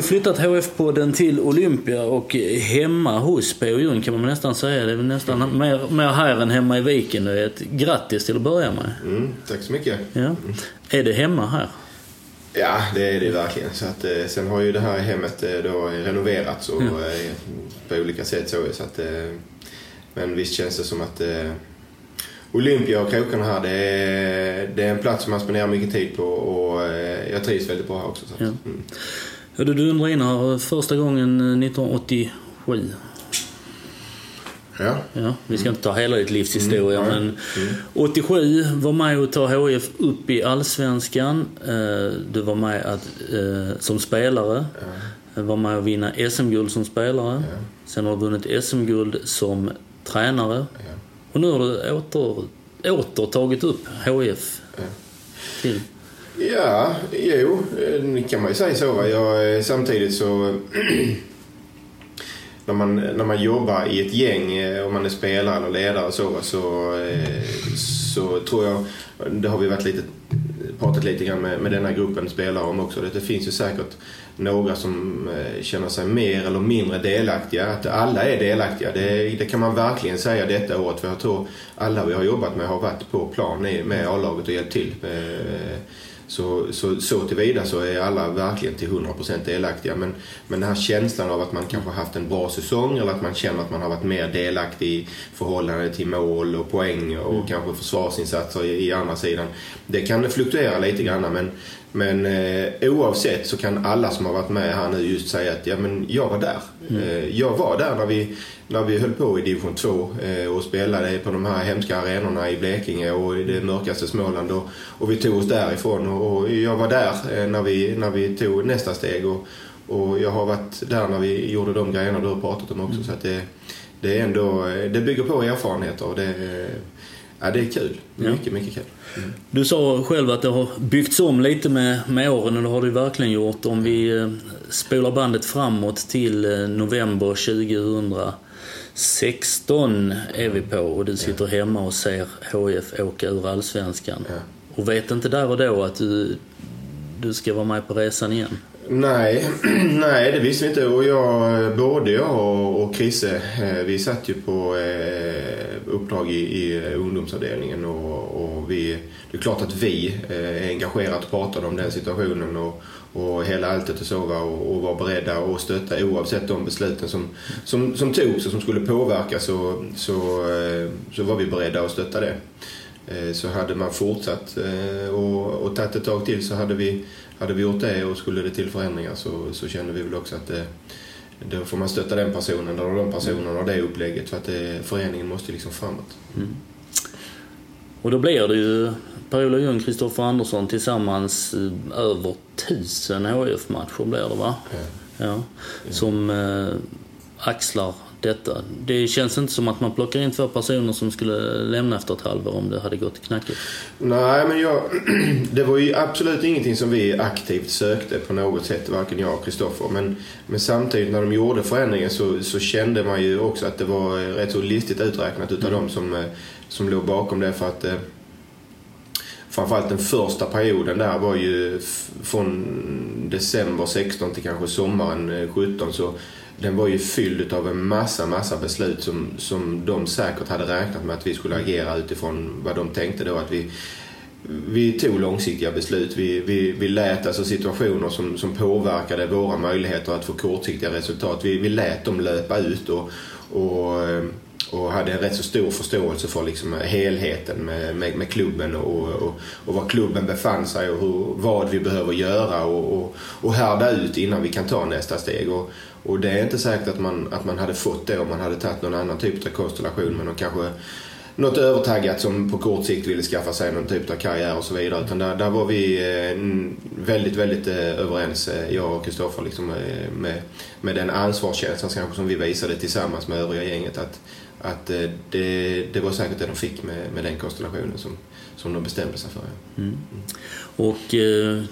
Vi flyttat HF-podden till Olympia och hemma hos P.O. Kan man nästan säga. Det är nästan mer, mer här än hemma i Viken. Det är ett grattis till att börja med. Mm, tack så mycket. Ja. Är det hemma här? Ja, det är det verkligen. Så att, eh, sen har ju det här hemmet eh, då renoverats och, Ja. eh, på olika sätt. Så, så att, men visst känns det som att Olympia och krokarna här, det är, det är en plats som man spenderar mycket tid på och jag trivs väldigt bra här också. Så att, Ja. mm. Ja, du dundrar in här första gången eh, 1987. ja. Ja, vi ska inte ta hela ditt livs historia Mm, men 87 var med och ta HIF upp i Allsvenskan. Eh, Du var med att, eh, som spelare. Du var med att vinna SM-guld som spelare. Sen har du vunnit SM-guld som tränare. Och nu har du åter, åter tagit upp HIF till... Ja, jo, det kan man ju säga så. Va? Jag, eh, samtidigt så... när, man, när man jobbar i ett gäng, eh, om man är spelare eller ledare och så, va, så, eh, så tror jag... Det har vi varit lite, pratat lite grann med, med den här gruppen spelare om också. Det, finns ju säkert några som känner sig mer eller mindre delaktiga. Att alla är delaktiga, det, det kan man verkligen säga detta året. För jag tror alla vi har jobbat med har varit på plan med A-laget och hjälpt till. Eh, så, så, så tillvida så är alla verkligen till 100% delaktiga. Men, men den här känslan av att man kanske haft en bra säsong eller att man känner att man har varit mer delaktig i förhållande till mål och poäng och kanske försvarsinsatser i, i andra sidan. Det kan fluktuera lite grann men, men eh, oavsett så kan alla som har varit med här nu just säga att ja, men jag var där. Eh, jag var där när vi, när vi höll på i division 2 eh, och spelade på de här hemska arenorna i Blekinge och i det mörkaste Småland. Och, och vi tog oss därifrån och, och jag var där eh, när vi, när vi tog nästa steg. Och, och jag har varit där när vi gjorde de grejerna du har pratat om också. Så att det, det är ändå, eh, det bygger på erfarenheter och det, ja, det är kul. Ja. Mycket, mycket kul. Du sa själv att det har byggts om lite med, med åren och det har det verkligen gjort. Om vi eh, spolar bandet framåt till eh, november 2016 är vi på och du sitter hemma och ser HIF åka ur Allsvenskan. Ja. Och vet inte där och då att du, du ska vara med på resan igen? Nej, nej, det visste vi inte. Och jag, både jag och, och Chrisse, eh, vi satt ju på eh, uppdrag i, i eh, ungdomsavdelningen och, och vi, det är klart att vi eh, engagerat pratade om den situationen och, och hela alltet och så och, och var beredda att stötta oavsett de besluten som, som, som togs och som skulle påverka så, så, eh, så var vi beredda att stötta det. Eh, så hade man fortsatt och, och tagit ett tag till så hade vi, hade vi gjort det och skulle det till förändringar så, så kände vi väl också att det, då får man stötta den personen eller de personerna och det upplägget för att det, föreningen måste liksom framåt. Och då blir det ju Per-Ola Ljung, Kristoffer Andersson tillsammans eh, över tusen HIF-matcher blir det va? Ja. Som eh, axlar detta. Det känns inte som att man plockar in två personer som skulle lämna efter ett halvår om det hade gått knackigt. Nej, men jag, det var ju absolut ingenting som vi aktivt sökte på något sätt, varken jag och Kristoffer. Men, men samtidigt när de gjorde förändringen så, så kände man ju också att det var rätt så listigt uträknat utav dem som, eh, som låg bakom det. För att eh, framförallt den första perioden där var ju från december 16 till kanske sommaren eh, 17 så den var ju fylld av en massa, massa beslut som, som de säkert hade räknat med att vi skulle agera utifrån vad de tänkte då att vi vi tog långsiktiga beslut. Vi, vi, vi lät alltså situationer som, som påverkade våra möjligheter att få kortsiktiga resultat. Vi, vi lät dem löpa ut och, och, och hade en rätt så stor förståelse för liksom helheten med, med, med klubben och, och, och var klubben befann sig och hur, vad vi behöver göra och, och, och härda ut innan vi kan ta nästa steg. Och, och det är inte säkert att man, att man hade fått det om man hade tagit någon annan typ av konstellation med någon kanske något övertaggat som på kort sikt ville skaffa sig någon typ av karriär och så vidare. Utan där, där var vi eh, väldigt, väldigt eh, överens, eh, jag och Kristoffer, liksom, med, med den ansvarskänslan kanske som vi visade tillsammans med övriga gänget. Att, att det, det var säkert det de fick med, med den konstellationen som, som de bestämde sig för. Ja. Mm. Och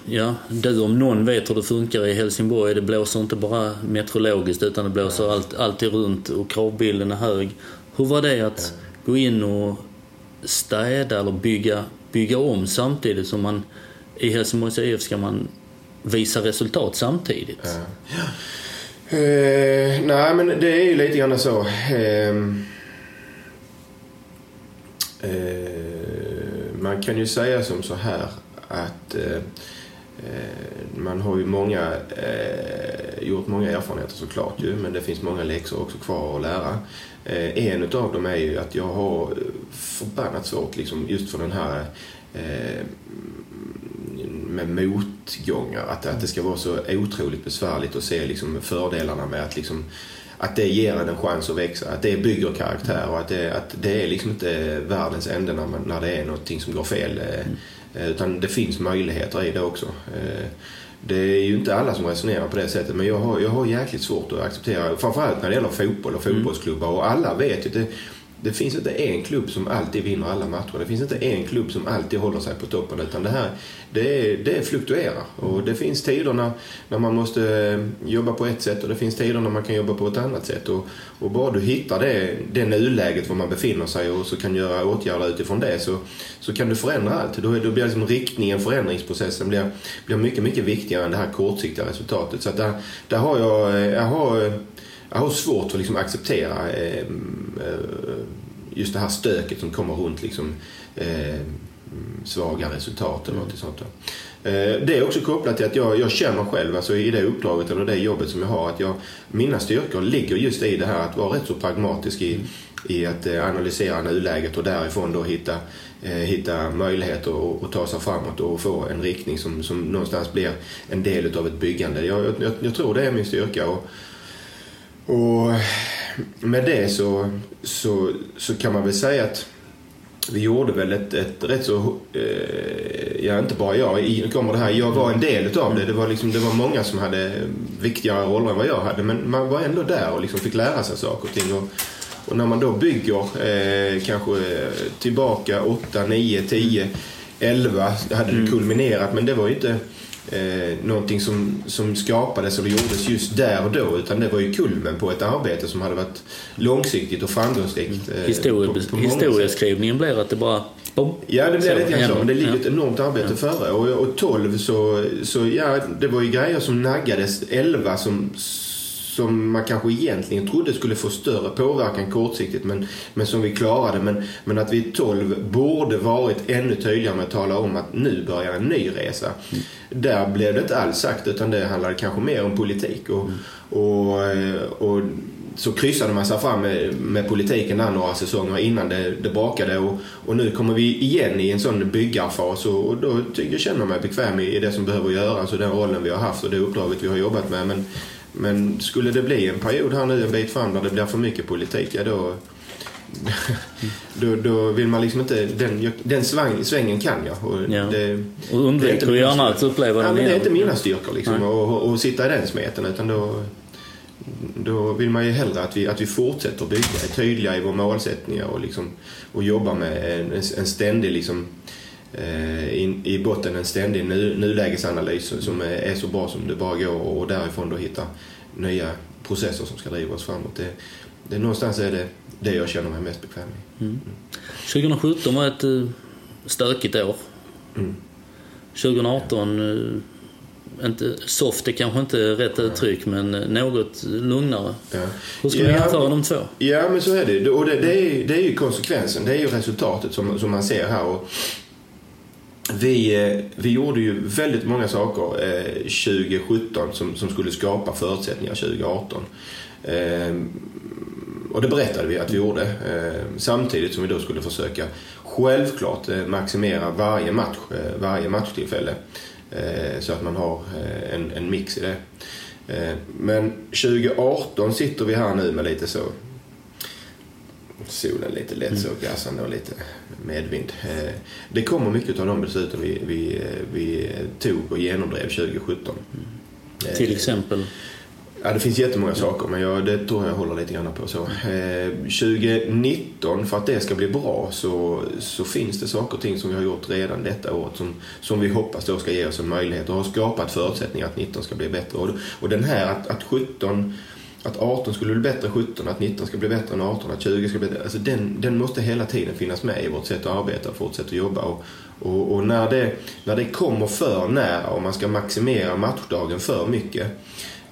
ja, du om någon vet hur det funkar i Helsingborg. Det blåser inte bara meteorologiskt utan det blåser allt, alltid runt och kravbilden är hög. Hur var det att ja gå in och städa eller bygga, bygga om samtidigt som man i Helsingborgs IF ska man visa resultat samtidigt. Ja. Uh, nej, men det är ju lite grann så. Uh, uh, man kan ju säga som så här att eh, eh, man har ju många, eh, gjort många erfarenheter såklart ju, men det finns många läxor också kvar att lära. Eh, en utav dem är ju att jag har förbannat svårt liksom, just för den här med motgångar. Att, att det ska vara så otroligt besvärligt att se liksom, fördelarna med att liksom, att det ger en en chans att växa, att det bygger karaktär och att det, att det är liksom inte världens ände när, man, när det är någonting som går fel. Mm. Utan det finns möjligheter i det också. Det är ju inte alla som resonerar på det sättet men jag har, jag har jäkligt svårt att acceptera, framförallt när det gäller fotboll och mm. fotbollsklubbar och alla vet ju det, det finns inte en klubb som alltid vinner alla matcher. Det finns inte en klubb som alltid håller sig på toppen. Utan det här det, det fluktuerar. Och det finns tider när, när man måste eh, jobba på ett sätt och det finns tider när man kan jobba på ett annat sätt. Och, och bara du hittar det, det nuläget var man befinner sig och så kan göra åtgärder utifrån det så, så kan du förändra allt. Då, då blir liksom riktningen, förändringsprocessen blir, blir mycket, mycket viktigare än det här kortsiktiga resultatet. Så där, där har jag, eh, jag har eh, jag har svårt att liksom acceptera eh, eh, just det här stöket som kommer runt liksom, eh, svaga resultat eller något sånt. Eh, det är också kopplat till att jag, jag känner själv alltså i det uppdraget eller det jobbet som jag har att jag, mina styrkor ligger just i det här att vara rätt så pragmatisk i, i att analysera nuläget och därifrån då hitta, eh, hitta möjligheter att ta sig framåt och få en riktning som, som någonstans blir en del av ett byggande. Jag, jag, jag tror det är min styrka. Och, och med det så, så, så kan man väl säga att vi gjorde väl ett, ett rätt så, eh, ja inte bara jag, i, kommer det här, jag var en del utav det. Det var, liksom, det var många som hade viktigare roller än vad jag hade men man var ändå där och liksom fick lära sig saker och ting. Och, och när man då bygger eh, kanske tillbaka 8, 9, 10, 11 hade det mm. kulminerat men det var ju inte eh, någonting som, som skapades eller gjordes just där och då utan det var ju kulmen på ett arbete som hade varit långsiktigt och framgångsrikt. Eh, Historie, på, på historieskrivningen blir att det bara Bom. Ja, det blir lite så. Men det ligger ett enormt arbete ja. före. Och, och 12 så, så, ja, det var ju grejer som naggades. 11 som som man kanske egentligen trodde skulle få större påverkan kortsiktigt men, men som vi klarade. Men, men att vi 12 borde varit ännu tydligare med att tala om att nu börjar en ny resa. Mm. Där blev det inte alls sagt utan det handlade kanske mer om politik. Och, mm. och, eh, och så kryssade man sig fram med, med politiken där några säsonger innan det, det brakade och, och nu kommer vi igen i en sån byggarfas och, och då jag känner jag mig bekväm i, i det som behöver göras och den rollen vi har haft och det uppdraget vi har jobbat med. Men, men skulle det bli en period här nu en bit fram där det blir för mycket politik, ja då, då, då vill man liksom inte... Den, den sväng, svängen kan jag. Och, ja. det, och undviker gärna att uppleva den ja, Det är inte mina styrkor liksom, och, och, sitta i den smeten. Utan då, då vill man ju hellre att vi, att vi fortsätter bygga, är tydliga i våra målsättningar och, liksom, och jobbar med en, en ständig liksom, in, i botten en ständig nu, nulägesanalys som är, är, så bra som det bara går och därifrån då hitta nya processer som ska driva oss framåt. Det, det, någonstans är det det jag känner mig mest bekväm i. Mm. 2017 var ett uh, stökigt år. Mm. 2018, uh, eh, inte, soft är kanske inte rätt uttryck, men något lugnare. Ja. Hur ska ja, man jämföra de två? Ja, men så är det. Och det, det, är, det är ju konsekvensen, det är ju resultatet som, som man ser här. Och vi, eh, vi gjorde ju väldigt många saker eh, 2017 som, som skulle skapa förutsättningar 2018. Eh, och det berättade vi att vi gjorde. Eh, samtidigt som vi då skulle försöka självklart eh, maximera varje match, eh, varje matchtillfälle. så att man har en, en mix i det. men 2018 sitter vi här nu med lite så solen lite lätt så gassande och lite medvind. Det kommer mycket av de besluten vi, vi, vi tog och genomdrev 2017. Mm. Till exempel? Ja, det finns jättemånga saker, men jag, det tror jag håller lite grann på. Så. Eh, 2019, för att det ska bli bra, så, så finns det saker och ting som vi har gjort redan detta året som, som vi hoppas då ska ge oss en möjlighet och har skapat förutsättningar att 19 ska bli bättre. Och, och den här att, att 17 att 18 skulle bli bättre än 17, att 19 ska bli bättre än 18, att 20 ska bli bättre. Alltså den, den måste hela tiden finnas med i vårt sätt att arbeta och vårt sätt att jobba. Och, och, och, när, det, när det kommer för nära och man ska maximera matchdagen för mycket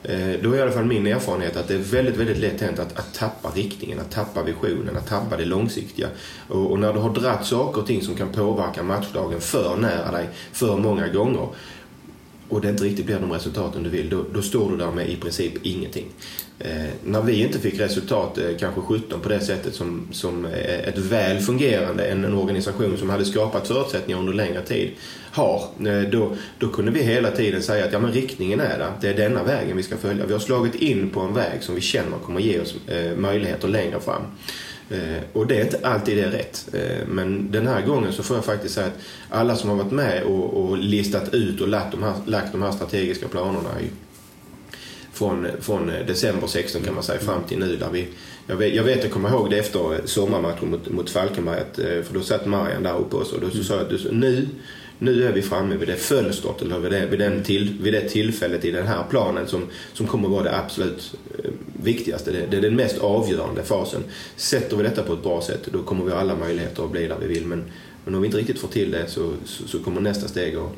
Eh, då är i alla fall min erfarenhet att det är väldigt, väldigt lätt hänt att, att tappa riktningen, att tappa visionen, att tappa det långsiktiga. Och, och när du har dratt saker och ting som kan påverka matchdagen för nära dig för många gånger och det inte riktigt blir de resultaten du vill, då, då står du där med i princip ingenting. Eh, när vi inte fick resultat, eh, kanske 17 på det sättet som, som eh, ett väl fungerande, en, en organisation som hade skapat förutsättningar under längre tid har, eh, då, då kunde vi hela tiden säga att ja, men riktningen är där. Det är denna vägen vi ska följa. Vi har slagit in på en väg som vi känner kommer ge oss eh, möjligheter längre fram. Eh, och det är inte alltid det är rätt. Eh, men den här gången så får jag faktiskt säga att alla som har varit med och, och listat ut och lagt de här, lagt de här strategiska planerna i, från, från december 16 kan man säga fram till nu. Där vi, jag, vet, jag vet, jag kommer ihåg det efter sommarmatchen mot, mot Falkenberg. Att, eh, för då satt Marian där uppe och, så, då så sa jag att nu nu är vi framme vid det fönstret, eller vid det, vid, den till, vid det tillfället i den här planen som, som kommer vara det absolut eh, viktigaste. Det, det, är den mest avgörande fasen. Sätter vi detta på ett bra sätt, då kommer vi ha alla möjligheter att bli där vi vill. Men, men om vi inte riktigt får till det så, så, så kommer nästa steg att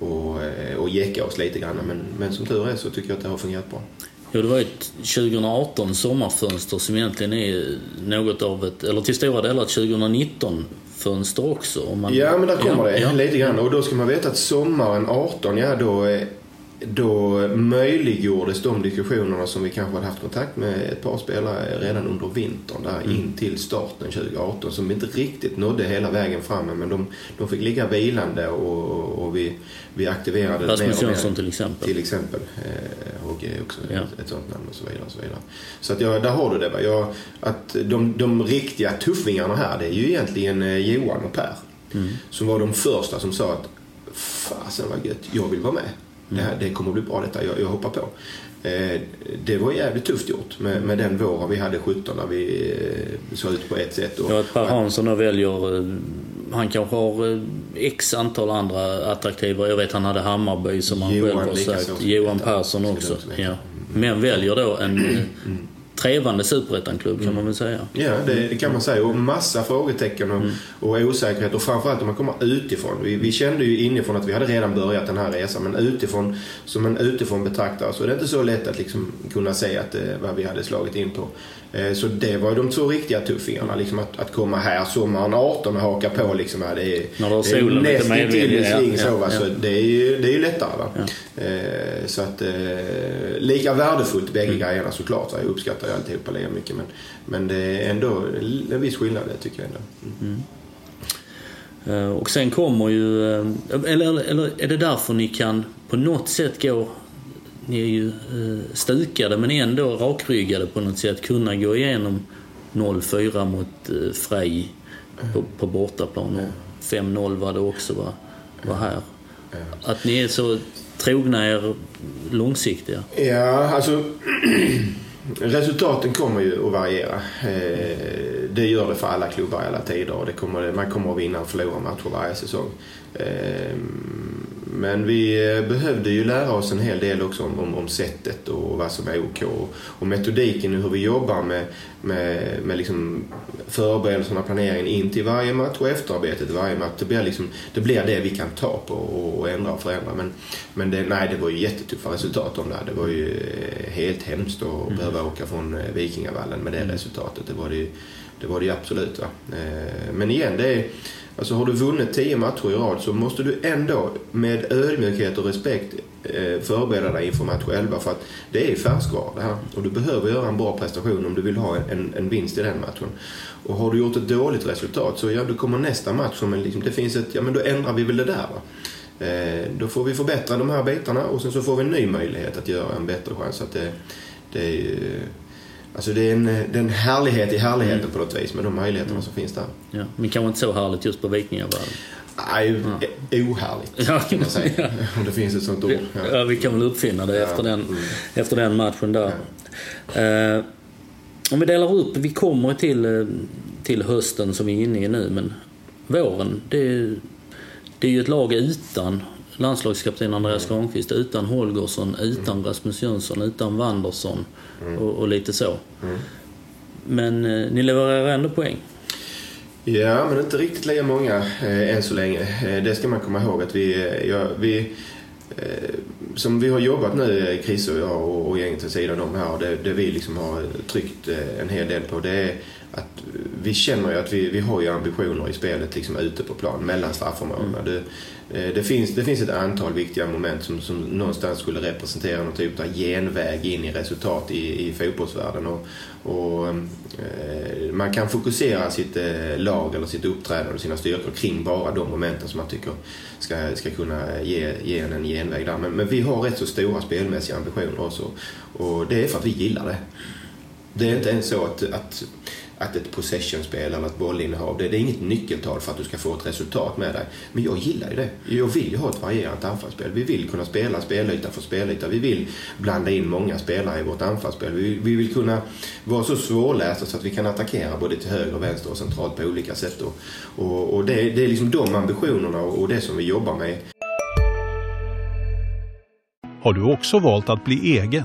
och, eh, och jäcka oss lite grann. Men, men som tur är så tycker jag att det har fungerat bra. Ja, det var ett 2018 sommarfönster som egentligen är något av ett, eller till stora delar ett 2019 fönster också. Man, ja, men där kommer ja, det ja. lite grann. Och då ska man veta att sommaren 18, ja då då möjliggjordes de diskussionerna som vi kanske hade haft kontakt med ett par spelare redan under vintern där mm. in till starten 2018 som inte riktigt nådde hela vägen fram men de, de fick ligga vilande och, och vi, vi aktiverade Rasmus Jönsson till exempel. Till exempel. Eh, och också ja. ett, ett sånt namn och så vidare. Och så vidare. Så att ja, där har du det. Va? Jag, att de, de riktiga tuffingarna här det är ju egentligen eh, Johan och Per. Mm. Som var de första som sa att fasen vad gött, jag vill vara med. Det, här, det kommer bli bra detta, jag, jag hoppar på. Eh, det var jävligt tufft gjort med, med den våren vi hade 17 när vi eh, såg ut på ett sätt. Och, ja, att Per Hansson då väljer, eh, han kanske har eh, x antal andra attraktiva. Jag vet han hade Hammarby som han Johan själv har sagt. Johan Persson också. Ja. Men väljer då en mm trevande superettan-klubb kan mm. man väl säga. Ja, det, det, kan man säga. Och massa frågetecken och, mm. och osäkerhet. Och framförallt om man kommer utifrån. Vi, vi, kände ju inifrån att vi hade redan börjat den här resan. Men utifrån, som en utifrån betraktare så är det inte så lätt att liksom kunna säga att, eh, vad vi hade slagit in på. Eh, så det var de två riktiga tuffingarna. Liksom att, att komma här sommaren 18 och haka på. Liksom, det är, När det är nästintill en sving så. Va? så det, är ju, det är ju lättare. Va? Ja. Eh, så att, lika värdefullt bägge mm. grejerna såklart. Jag uppskattar ju alltihopa lika mycket. Men, men det är ändå en viss skillnad det tycker jag ändå. Mm. Mm. Och sen kommer ju, eller, eller är det därför ni kan på något sätt gå ni är ju eh, stukade men ändå rakryggade på något sätt. Kunna gå igenom 0-4 mot eh, Frej på, på bortaplan. Och 5-0 var det också var, var här. Att ni är så trogna er långsiktiga. Ja, alltså resultaten kommer ju att variera. Eh, det gör det för alla klubbar i alla tider. Det kommer, man kommer att vinna och förlora matcher varje säsong. Men vi eh, behövde ju lära oss en hel del också om, om, om sättet och vad som är OK. Och metodiken och hur vi jobbar med, med, med liksom förberedelserna och planeringen in till varje match och efterarbetet till varje match. Det blir, liksom, det blir det vi kan ta på och, och ändra och förändra. Men, men det, nej, det var ju jättetuffa resultat om det. Det var ju eh, helt hemskt att mm. behöva åka från eh, Vikingavallen med det resultatet. Det var det ju Det var det ju absolut. Va? Men igen, det är, alltså har du vunnit tio matcher i rad så måste du ändå med ödmjukhet och respekt eh, förbereda dig inför match 11 för att det är färskvara det här. Och du behöver göra en bra prestation om du vill ha en, en vinst i den matchen. Och har du gjort ett dåligt resultat så ja, då kommer nästa match som en, liksom, det finns ett, ja men då ändrar vi väl det där va. Eh, då får vi förbättra de här bitarna och sen så får vi en ny möjlighet att göra en bättre chans. Att det, det är ju, Alltså det är, en, det är en härlighet i härligheten mm. på något vis med de möjligheterna mm. som finns där. Ja, men kanske inte så härligt just på Vikingavallen? Nej, ja. ohärligt ja. kan man säga. Om det finns ett sånt ord. Ja, ja vi kan väl uppfinna det efter, den, mm. efter den matchen där. Uh, om vi delar upp, vi kommer till, eh, till hösten som vi är inne i nu, men våren, det, det är ju ett lag utan landslagskapten Andreas Granqvist, utan Holgersson, utan mm. Rasmus Jönsson, utan Wanderson mm. och, och, lite så. Mm. Men eh, ni levererar ändå poäng. Ja, men inte riktigt lika många eh, än så länge. Eh, det ska man komma ihåg att vi, eh, ja, vi eh, som vi har jobbat nu, Chris och jag och, och gänget vid sidan om här, det, det vi liksom har tryckt eh, en hel del på det är att vi känner ju att vi, vi har ju ambitioner i spelet liksom ute på plan, mellan straffområdena. Mm. Eh, Eh, det finns, det finns ett antal viktiga moment som, som någonstans skulle representera någon typ av genväg in i resultat i, i fotbollsvärlden. Och, och eh, man kan fokusera sitt eh, lag eller sitt uppträdande och sina styrkor kring bara de momenten som man tycker ska, ska kunna ge, ge en, en genväg där. Men, men, vi har rätt så stora spelmässiga ambitioner också och det är för att vi gillar det. Det är inte ens så att, att att ett possessionspel eller ett bollinnehav, det, det, är inget nyckeltal för att du ska få ett resultat med dig. Men jag gillar ju det. Jag vill ju ha ett varierat anfallsspel. Vi vill kunna spela spelyta för spelyta. Vi vill blanda in många spelare i vårt anfallsspel. Vi, vi vill kunna vara så svårlästa så att vi kan attackera både till höger, vänster och centralt på olika sätt. Och, och, och det, det, är liksom de ambitionerna och det som vi jobbar med. Har du också valt att bli egen?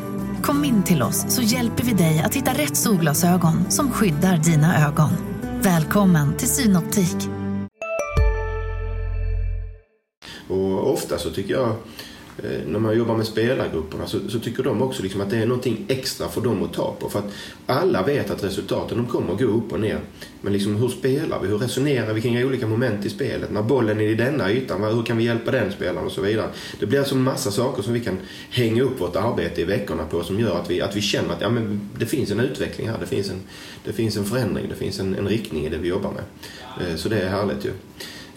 Kom in till oss så hjälper vi dig att hitta rätt solglasögon som skyddar dina ögon. Välkommen till Synoptik. Och ofta så tycker jag Eh, när man jobbar med spelargrupperna så, så tycker de också liksom att det är någonting extra för dem att ta på. För att alla vet att resultaten de kommer att gå upp och ner. Men liksom hur spelar vi? Hur resonerar vi kring olika moment i spelet? När bollen är i denna ytan, hur kan vi hjälpa den spelaren och så vidare. Det blir alltså massa saker som vi kan hänga upp vårt arbete i veckorna på som gör att vi, att vi känner att ja, men det finns en utveckling här. Det finns en, det finns en förändring, det finns en, en riktning i det vi jobbar med. Eh, så det är härligt ju.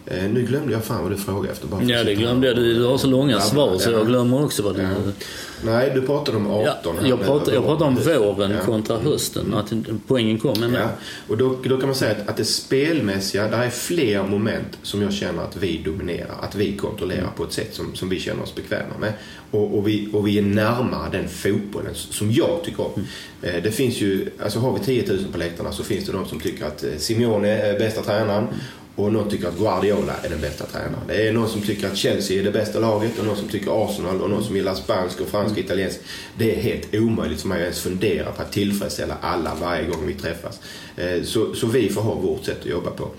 Eh, nu glömde jag fan vad du frågade efter. Bara ja, det glömde jag. Du, har så långa ja, svar ja. så jag glömmer också vad du... Ja. Nej, du pratade om 18. Ja, jag, pratade, jag pratade om våren ja. kontra hösten. Att poängen kom ändå. Ja. Och då, då kan man säga att, att det spelmässiga, där är fler moment som jag känner att vi dominerar. Att vi kontrollerar på ett sätt som, som vi känner oss bekväma med. Och, och, vi, och vi är närmare den fotbollen som jag tycker om. Mm. Det finns ju, alltså har vi 10 000 på läktarna så finns det de som tycker att eh, Simeone är bästa tränaren. Och någon tycker att Guardiola är den bästa tränaren. Det är någon som tycker att Chelsea är det bästa laget och någon som tycker Arsenal och någon som gillar spansk och fransk och italiensk. Det är helt omöjligt för mig att ens fundera på att tillfredsställa alla varje gång vi träffas. Eh, så, så vi får ha vårt sätt att jobba på.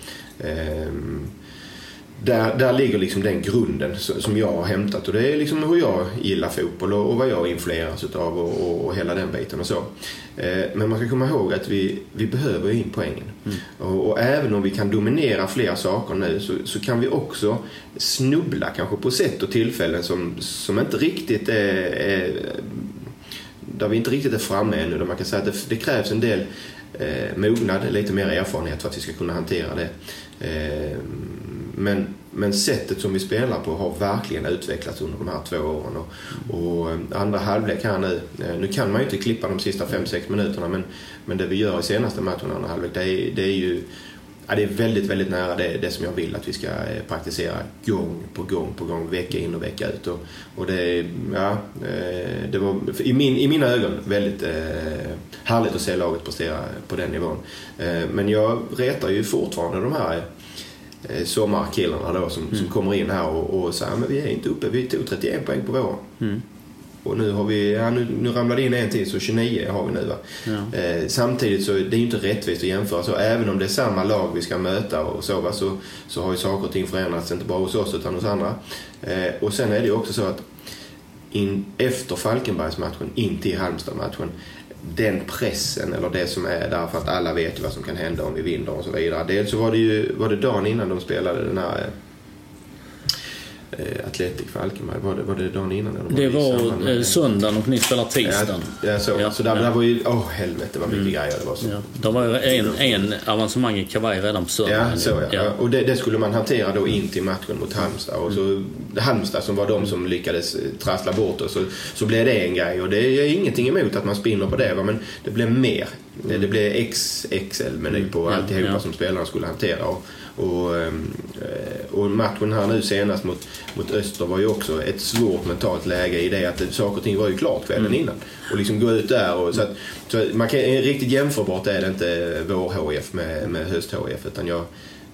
Där, där ligger liksom den grunden som jag har hämtat och det är liksom hur jag gillar fotboll och, vad jag influeras utav och, och, och, hela den biten och så. Eh, men man ska komma ihåg att vi, vi behöver in poängen. Mm. Och, och, även om vi kan dominera flera saker nu så, så, kan vi också snubbla kanske på sätt och tillfällen som, som inte riktigt är, är där vi inte riktigt är framme ännu. Där man kan säga att det, det krävs en del eh, mognad, lite mer erfarenhet för att vi ska kunna hantera det. Eh, men, men sättet som vi spelar på har verkligen utvecklats under de här två åren. Och, och eh, andra halvlek här nu, eh, nu kan man ju inte klippa de sista 5-6 minuterna men, men det vi gör i senaste matchen, andra halvlek, det är, det är ju Ja, det är väldigt, väldigt nära det, det, som jag vill att vi ska eh, praktisera gång på gång på gång, vecka in och vecka ut. Och, och det, ja, det var i, min, i mina ögon väldigt eh, härligt att se laget prestera på den nivån. Eh, men jag retar ju fortfarande de här eh, sommarkillarna då som, Mm. som kommer in här och, och säger men vi är inte uppe, vi tog 31 poäng på våren. Mm. Och nu har vi, ja, nu, nu ramlade in en till så 29 har vi nu va. Ja. Eh, samtidigt så är det ju inte rättvist att jämföra så. Även om det är samma lag vi ska möta och så, va, så, så har ju saker och ting förändrats, inte bara hos oss utan hos andra. Eh, och sen är det ju också så att in, efter Falkenbergsmatchen in till Halmstad-matchen den pressen eller det som är där för att alla vet ju vad som kan hända om vi vinner och så vidare. Dels så var det ju var det dagen innan de spelade den här eh, Atletic Falkenberg. Var det, var det dagen innan? Eller Det var med- eh, söndagen och ni spelar tisdagen. Ja, ja, så. Ja, så där, ja. där var ju, åh helvete vad mycket grejer det var. Så. Ja. Det var en, en avancemang i kavaj redan på söndagen. Ja, så ja. Och det, det skulle man hantera då in till matchen mot Halmstad. Och så Halmstad som var de som lyckades eh, trassla bort oss. Så, så blev det en grej. Och det är ingenting emot att man spinner på det. Va? Men det blev mer. Det, det blev XXL-meny på Mm. Alltihopa ja. som spelarna skulle hantera. Och, och, ehm, eh, och matchen här nu senast mot, mot Öster var ju också ett svårt mentalt läge i det att saker och ting var ju klart kvällen Mm. innan. Och liksom gå ut där och så att, så att man kan, riktigt jämförbart är det inte vår HF med, med höst HF utan jag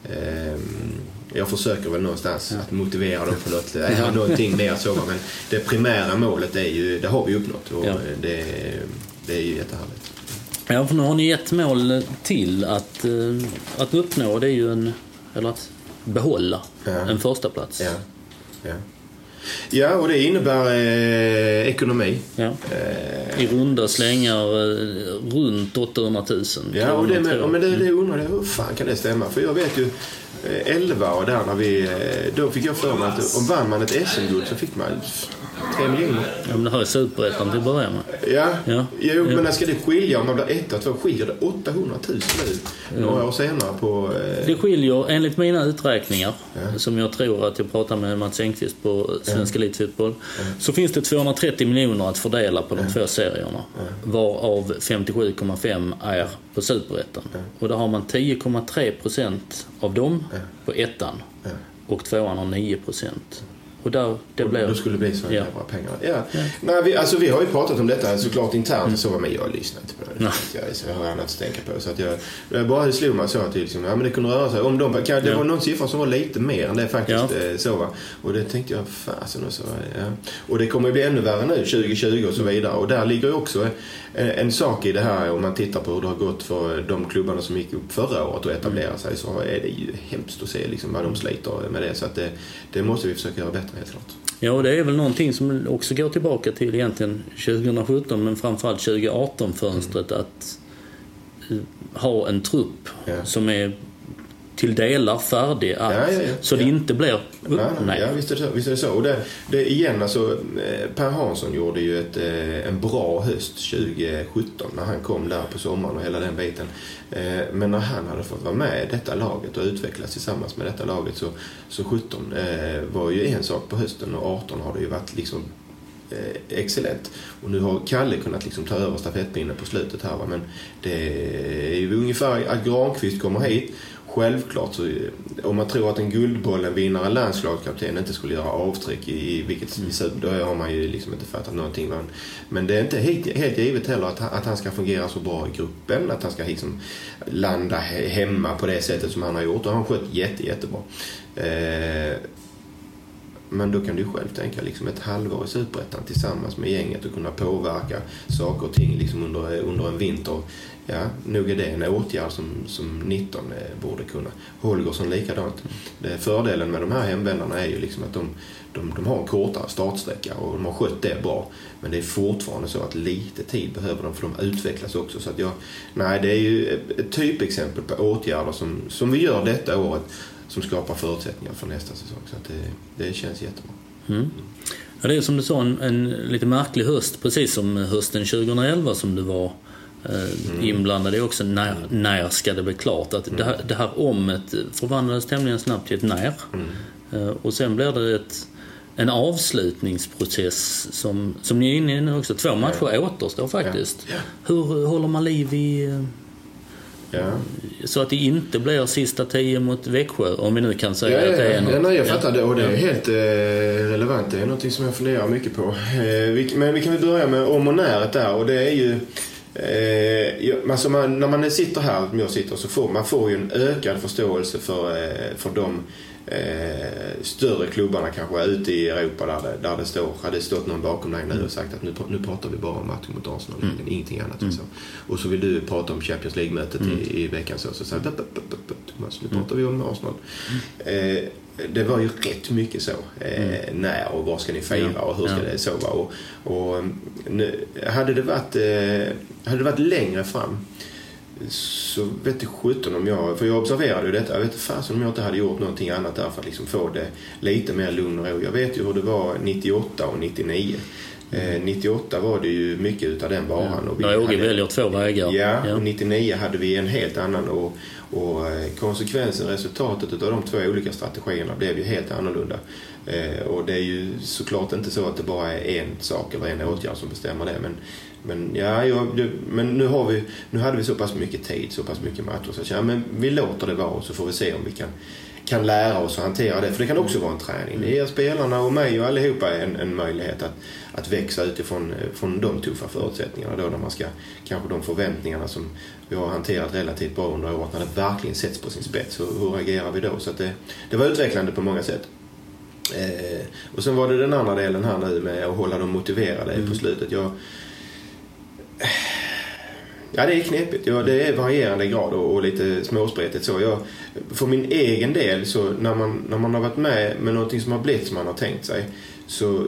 ehm, jag försöker väl någonstans att motivera dem på något, ja. någonting mer så. Men det primära målet är ju, det har vi uppnått och Ja. det, det är ju jättehärligt. Ja, för nu har ni ett mål till att, eh, att uppnå. Det är ju en... Eller att behålla Ja. en första plats. Ja, ja. ja och det innebär eh, ekonomi. Ja. Eh, I runda slängar eh, runt 800 000. Ja, och det, men jag. det, det undrar jag, hur fan kan det stämma? För jag vet ju, eh, 11 och där när vi, eh, då fick jag för mig att om vann man ett SM-guld så fick man 3 miljoner. Ja, men det här är superettan till att börja med. Ja, Ja. Jo, Ja. men ska det skilja om man blir 1 och 2? Skiljer det 800 000 nu? Några år senare på... Eh, Det skiljer, enligt mina uträkningar, Ja. som jag tror att jag pratar med Mats Engqvist på Svensk Elitfotboll, så finns det 230 miljoner att fördela på de två serierna. Varav 57,5 är på Superettan. Och där har man 10,3 procent av dem på ettan. Och tvåan har 9 procent. Och där, det blir... Då skulle det bli så Ja. jävla pengar. Ja. Nej, vi, alltså, vi har ju pratat om detta såklart internt och så, men jag lyssnar inte på det. Nej. Jag, så jag har annat att tänka på. Så att jag, jag bara slog mig så att liksom, ja, men det kunde röra sig om de, kan, Det Ja. var någon siffra som var lite mer än det faktiskt. Ja. eh, Så, va? Och det tänkte jag, fasen och så. Ja. Och det kommer ju bli ännu värre nu 2020 och så vidare. Och där ligger ju också en, en sak i det här om man tittar på hur det har gått för de klubbarna som gick upp förra året och etablerade sig så är det ju hemskt att se liksom vad de sliter med det. Så att det, det måste vi försöka göra bättre helt klart. Ja, och det är väl någonting som också går tillbaka till egentligen 2017 men framförallt 2018-fönstret att eh, ha en trupp Ja. som är till delar färdig att, Ja, ja, ja. så det inte blir Nej, nej. Ja, visst är det så. Visst är det så. Och det, det, igen, alltså, eh, Per Hansson gjorde ju ett, eh, en bra höst 2017 när han kom där på sommaren och hela den biten. Eh, Men när han hade fått vara med i detta laget och utvecklas tillsammans med detta laget så, så 17 eh, var ju en sak på hösten och 18 har det ju varit liksom excellent. Och nu har Kalle kunnat liksom ta över stafettpinnen på slutet här. Va? Men det är ju ungefär att Granqvist kommer hit. Självklart så, om man tror att en Guldbollen-vinnare, landslagskapten, inte skulle göra avtryck i, i vilket mm. då har man ju liksom inte fattat någonting. Men, men det är inte helt, helt givet heller att, han- att han ska fungera så bra i gruppen, att han ska liksom landa he, hemma på det sättet som han har gjort. Och han har skött jätte, jättebra. Eh, men då kan du själv tänka liksom ett halvår i Superettan tillsammans med gänget och kunna påverka saker och ting liksom under, under en vinter. Ja, nog är det en åtgärd som, som 19 eh, borde kunna. Holgersson likadant. Det, fördelen med de här hemvändarna är ju liksom att de, de, de har en kortare startsträcka och de har skött det bra. Men det är fortfarande så att lite tid behöver de för de utvecklas också. Så att jag, nej, det är ju ett, ett typexempel på åtgärder som, som vi gör detta året som skapar förutsättningar för nästa säsong. Så att det, det känns jättebra. Mm. Ja, det är som du sa en, en lite märklig höst, precis som hösten 2011 som du var eh, inblandad i också. När, när ska det bli klart? Att det, här, det här omet förvandlades tämligen snabbt till ett när. Eh, och sen blir det ett, en avslutningsprocess som, som ni är inne i nu också. Två matcher återstår faktiskt. Hur håller man liv i... eh, Ja. Så att det inte blir sista tio mot Växjö, om vi nu kan säga Ja, att det är ja, något. ja, nej, jag fattar det och det är Ja. helt eh, relevant. Det är något som jag funderar mycket på. Eh, vi, men vi kan väl börja med om och näret där och det är ju Eh, alltså man, när man sitter här, som jag sitter, så får man får ju en ökad förståelse för, eh, för de eh, större klubbarna kanske ute i Europa där det, där det står, hade stått någon bakom dig nu och sagt att nu, nu pratar vi bara om matchen mot Arsenal, mm. ingenting annat. Mm. Så. Och så vill du prata om Champions League-mötet mm. i, i veckan så, så säger Thomas, nu pratar vi om Arsenal. Mm. Eh, det var ju rätt mycket så. Eh, mm. När och vad ska ni fira och hur ska ja. det så vara? Och, och nu, hade, det varit, eh, hade det varit längre fram så vet jag sjutton om jag, för jag observerade ju detta, jag vet fasen om jag inte hade gjort någonting annat där för att liksom få det lite mer lugn och ro. Jag vet ju hur det var 98 och 99. Eh, 98 var det ju mycket utav den varan. Och vi ja, Åge väljer två vägar. Ja, ja, och 99 hade vi en helt annan och, och eh, konsekvensen, resultatet av de två olika strategierna blev ju helt annorlunda. Eh, och det är ju såklart inte så att det bara är en sak eller en åtgärd som bestämmer det. Men, men, ja, jag, men nu, har vi, nu hade vi så pass mycket tid, så pass mycket matcher. Så jag känner, men vi låter det vara och så får vi se om vi kan, kan lära oss att hantera det. För det kan också vara en träning. Det ger spelarna och mig och allihopa en, en möjlighet att, att växa utifrån från de tuffa förutsättningarna. Då när man ska, kanske de förväntningarna som vi har hanterat relativt bra under året, när det verkligen sätts på sin spets. Hur, hur agerar vi då? Så det, det var utvecklande på många sätt. Eh, och sen var det den andra delen här nu med att hålla dem motiverade mm. på slutet. Jag, Ja, det är knepigt. Ja, det är varierande grad och, och lite småspretigt så. Jag, för min egen del, så när man, när man har varit med med någonting som har blivit som man har tänkt sig så,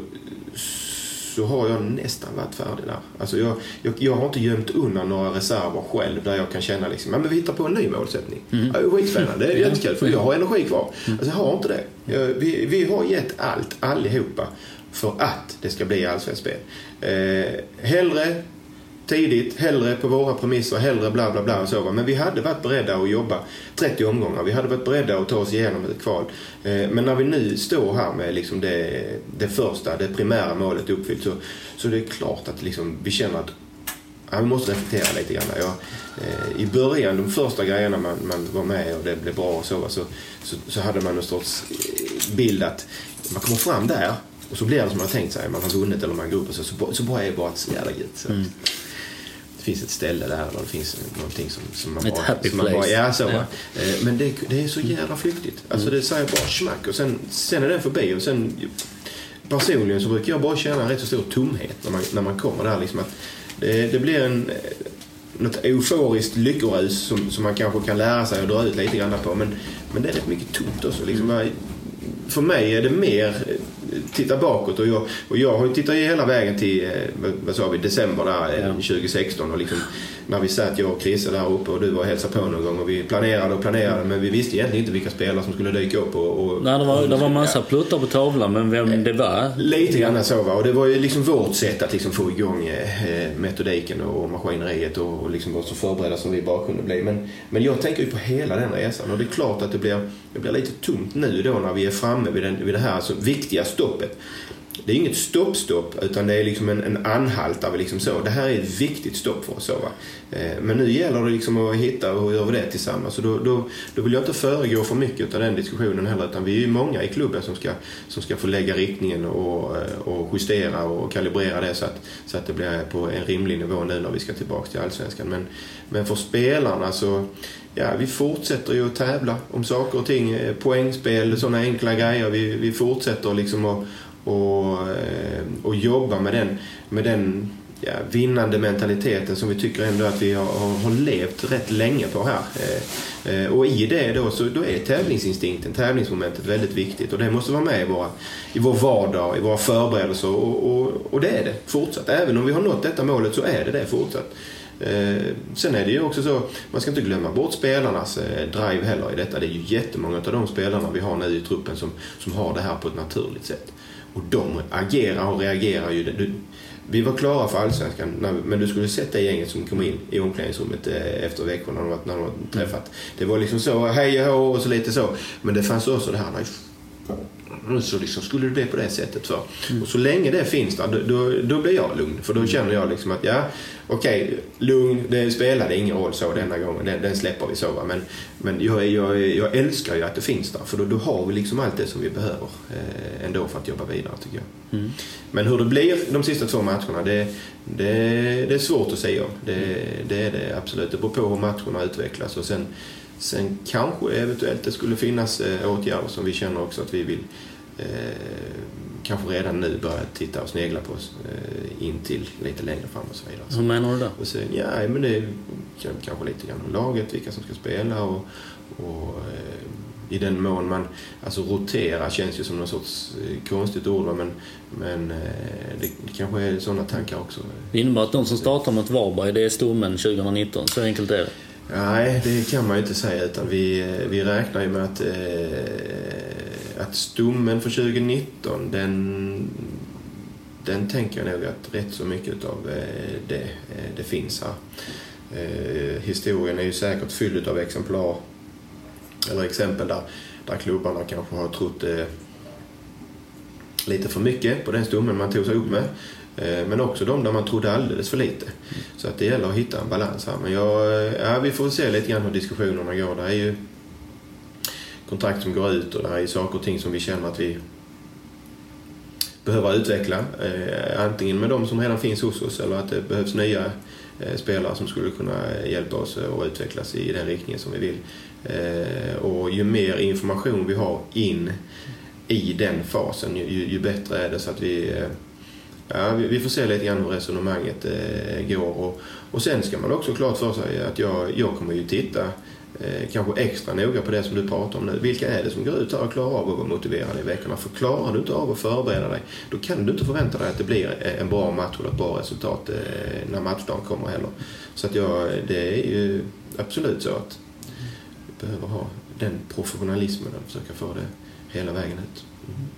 så har jag nästan varit färdig där. Alltså jag, jag, jag har inte gömt undan några reserver själv där jag kan känna liksom, men vi hittar på en ny målsättning. Mm. Ja, skitspännande, det är jättekul för jag har energi kvar. Mm. Alltså jag har inte det. Jag, vi, vi har gett allt, allihopa, för att det ska bli allsvenskt spel. Eh, hellre tidigt, hellre på våra premisser, hellre bla bla bla och så. Men vi hade varit beredda att jobba 30 omgångar. Vi hade varit beredda att ta oss igenom ett kval. Eh, men när vi nu står här med liksom det, det första, det primära målet uppfyllt så, så det är klart att liksom vi känner att ja, vi måste reflektera lite grann. Ja, eh, I början, de första grejerna man, man var med och det blev bra och så, så, så, så hade man en sorts eh, bild att man kommer fram där och så blir det som man har tänkt sig. Man har vunnit eller man går upp och så, så, så bara är det bara att jävla gött. Mm. Mm finns ett ställe där eller det finns någonting som, som man ett bara... happy som place. Man bara, ja, så, ja. Eh, men det, det, är så jävla flyktigt. Alltså mm. det säger bara smack och sen, sen är det förbi och sen personligen så brukar jag bara känna en rätt så stor tomhet när man, när man kommer där liksom att det, det blir en något euforiskt lyckorus som, som man kanske kan lära sig att dra ut lite grann på men, men det är rätt mycket tomt också. Liksom, mm. För mig är det mer titta bakåt och jag, och jag har ju tittat hela vägen till eh, vad sa vi, december där, ja. 2016 och liksom, när vi satt jag och Chrisse där uppe och du var och hälsade på någon gång och vi planerade och planerade men vi visste egentligen inte vilka spelare som skulle dyka upp. Och, och Nej, det var, det var massa pluttar på tavlan men vem det var? Lite grann så va och det var ju liksom vårt sätt att liksom få igång eh, metodiken och maskineriet och, och liksom vara så förberedda som vi bara kunde bli. Men, men jag tänker ju på hela den resan och det är klart att det blir, det blir lite tomt nu då när vi är framme vid, den, vid det här alltså, viktiga stoppet. Det är inget stopp-stopp utan det är liksom en, en anhaltare. Liksom så. Det här är ett viktigt stopp för oss. Så, va? Eh, men nu gäller det liksom att hitta hur gör vi det tillsammans. Så då, då, då vill jag inte föregå för mycket av den diskussionen heller utan vi är ju många i klubben som ska, som ska få lägga riktningen och, eh, och justera och kalibrera det så att, så att det blir på en rimlig nivå nu när vi ska tillbaka till Allsvenskan. Men, men för spelarna så ja, vi fortsätter ju att tävla om saker och ting. Eh, poängspel, sådana enkla grejer. Vi, vi fortsätter liksom att och, eh, och jobba med den, med den ja, vinnande mentaliteten som vi tycker ändå att vi har, har levt rätt länge på här. Eh, eh, och i det då, så då är tävlingsinstinkten, tävlingsmomentet väldigt viktigt och det måste vara med i, våra, i vår vardag, i våra förberedelser och, och, och det är det fortsatt. Även om vi har nått detta målet så är det det fortsatt. Eh, sen är det ju också så, man ska inte glömma bort spelarnas eh, drive heller i detta. Det är ju jättemånga av de spelarna vi har nu i truppen som, som har det här på ett naturligt sätt. Och de agerar och reagerar ju. Du, vi var klara för Allsvenskan, men du skulle sett det gänget som kom in i omklädningsrummet eh, efter veckorna när de, när de träffat. Det var liksom så, hej och och så lite så. Men det fanns också det här, så liksom skulle det bli på det sättet. För. Mm. Och så länge det finns där, då, då, då, blir jag lugn. För då känner jag liksom att ja, okej, okay, lugn, det spelade ingen roll så denna gången. Den, den släpper vi så. Va? Men, men jag, jag, jag älskar ju att det finns där. För då, då har vi liksom allt det som vi behöver eh, ändå för att jobba vidare tycker jag. Mm. Men hur det blir de sista två matcherna, det, Det, det är svårt att säga om. Det, det är det absolut. Det beror på hur matcherna utvecklas. Och sen, sen kanske eventuellt det skulle finnas eh, åtgärder som vi känner också att vi vill kanske redan nu börja titta och snegla på oss eh, in till lite längre fram och så vidare. Hur menar du då? Och sen, ja, men det är kanske lite grann om laget, vilka som ska spela och, och eh, i den mån man, alltså rotera känns ju som någon sorts eh, konstigt ord men, men eh, det, kanske är sådana tankar också. Det innebär att de som startar mot Varberg, det är stommen 2019. Så enkelt är det. Nej, det kan man ju inte säga utan vi, eh, vi räknar ju med att, eh, att stommen för 2019 den, den tänker jag nog att rätt så mycket av eh, det, eh, det finns här. Eh, historien är ju säkert fylld av exemplar eller exempel där, där klubbarna kanske har trott lite för mycket på den stommen man tog sig upp med. Men också de där man trodde alldeles för lite. Så att det gäller att hitta en balans här. Men jag, ja, vi får se lite grann hur diskussionerna går. Det är ju kontrakt som går ut och det är saker och ting som vi känner att vi behöver utveckla. Eh, antingen med de som redan finns hos oss eller att det behövs nya eh, spelare som skulle kunna hjälpa oss att utvecklas i den riktningen som vi vill. Eh, och ju mer information vi har in i den fasen, ju, ju bättre är det så att vi eh, Ja, vi får se lite grann hur resonemanget eh, går. Och, och sen ska man också klart för sig att jag, jag kommer ju titta eh, kanske extra noga på det som du pratar om nu. Vilka är det som går ut här och klarar av att vara motiverade i veckorna? För klarar du inte av att förbereda dig, då kan du inte förvänta dig att det blir eh, en bra match eller ett bra resultat eh, när matchdagen kommer heller. Så att jag, det är ju absolut så att vi behöver ha den professionalismen och försöka få det hela vägen ut. Mm.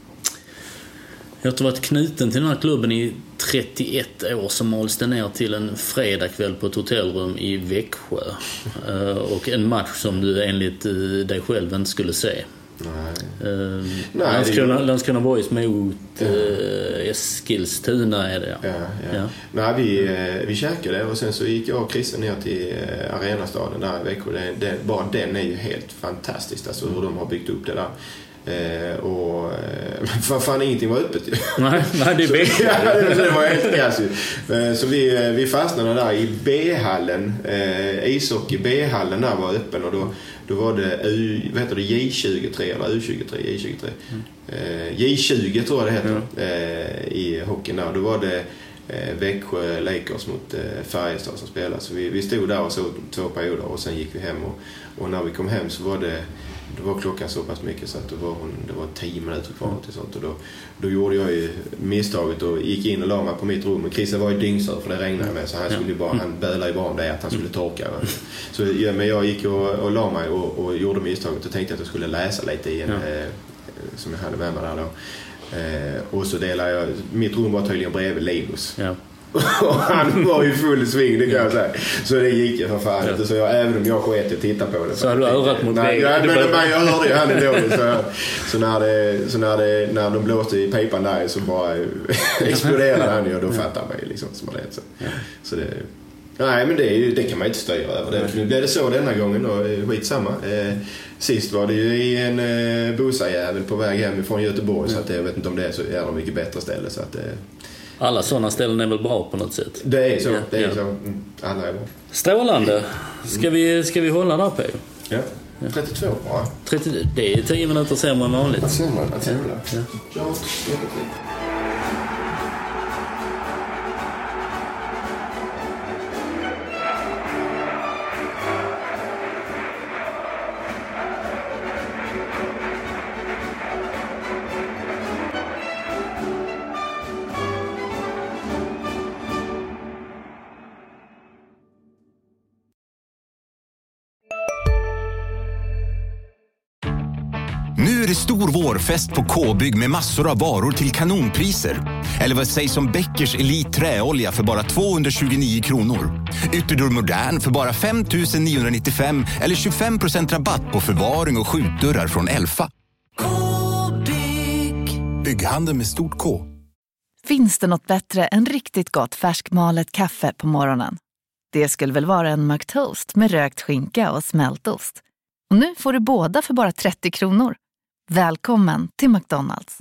Jag har varit knuten till den här klubben i 31 år så mals det ner till en fredagkväll på ett hotellrum i Växjö. Eh, och en match som du enligt eh, dig själv inte skulle se. Nej. Uh, Nej, Landskrona, det- Landskrona Boys mot Ja. uh, Eskilstuna är det ja. Ja, ja. Nej, vi, vi käkade och sen så gick jag och Christer ner till Arenastaden där i Växjö. Det, det, bara den är ju helt fantastisk, alltså hur de har byggt upp det där. Eh, och eh, för fan ingenting var öppet ju. Nej, nej, det är Växjö. ja, det, var helt kass. Eh, Så vi, eh, vi fastnade där i B-hallen. Eh, ishockey B-hallen där var öppen och då, då var det U, vad heter det, J23 eller U23, J23. Eh, J20 tror jag det heter eh, i hockeyn där. Då var det Växjö Lakers mot eh, Färjestad som spelade. Så vi, vi stod där och såg två perioder och sen gick vi hem. Och, och när vi kom hem så var det då var klockan så pass mycket så att det var, hon, det var tio minuter kvar till sånt. Och då, då gjorde jag ju misstaget och gick in och la mig på mitt rum. Och Christer var ju dyngsur för det regnade med så han, skulle bara, han bölade ju bara om det att han skulle torka. Så, men jag gick och, och la mig och, och gjorde misstaget och tänkte att jag skulle läsa lite i en, Ja. eh, som jag hade med mig där då. Eh, och så delade jag, mitt rum var tydligen bredvid Linus. Ja. Och han var ju full i sving, det kan jag säga. Så det gick ju för fan Ja. inte. Så jag, även om jag sket i att titta på det. Så hade du örat mot väggen. ja, men, behöver- men jag hörde ju han ändå. Så, så, när, det, så när, det, när de blåste i pipan där så bara exploderade han ju och då fattade man ju liksom som är. Så, så det, nej men det, ju, det kan man inte styra över. Det, nu blev det så denna gången då, eh, skitsamma. Eh, sist var det ju i en eh, bussajävel på väg hem från Göteborg så att jag vet inte om det är så jävla mycket bättre ställe. Så att, eh, Alla sådana ställen är väl bra på något sätt? det är så. Ja, Det är ja. så. Mm, alla är bra. Strålande. Ska vi, ska vi hålla där på? Ja. 32 bara. 30, det är 10 minuter sämre än vanligt. Sämre att jävla. Ja. Klart. Vårfest på K-bygg med massor av varor till kanonpriser. Eller vad sägs om Bäckers Elite Träolja för bara 229 kronor? Ytterdörr Modern för bara 5 995 eller 25% rabatt på förvaring och skjutdörrar från Elfa. K-bygg. Bygghandeln med stort K. Finns det något bättre än riktigt gott färskmalet kaffe på morgonen? Det skulle väl vara en McToast med rökt skinka och smältost. Och nu får du båda för bara 30 kronor. Välkommen till McDonalds.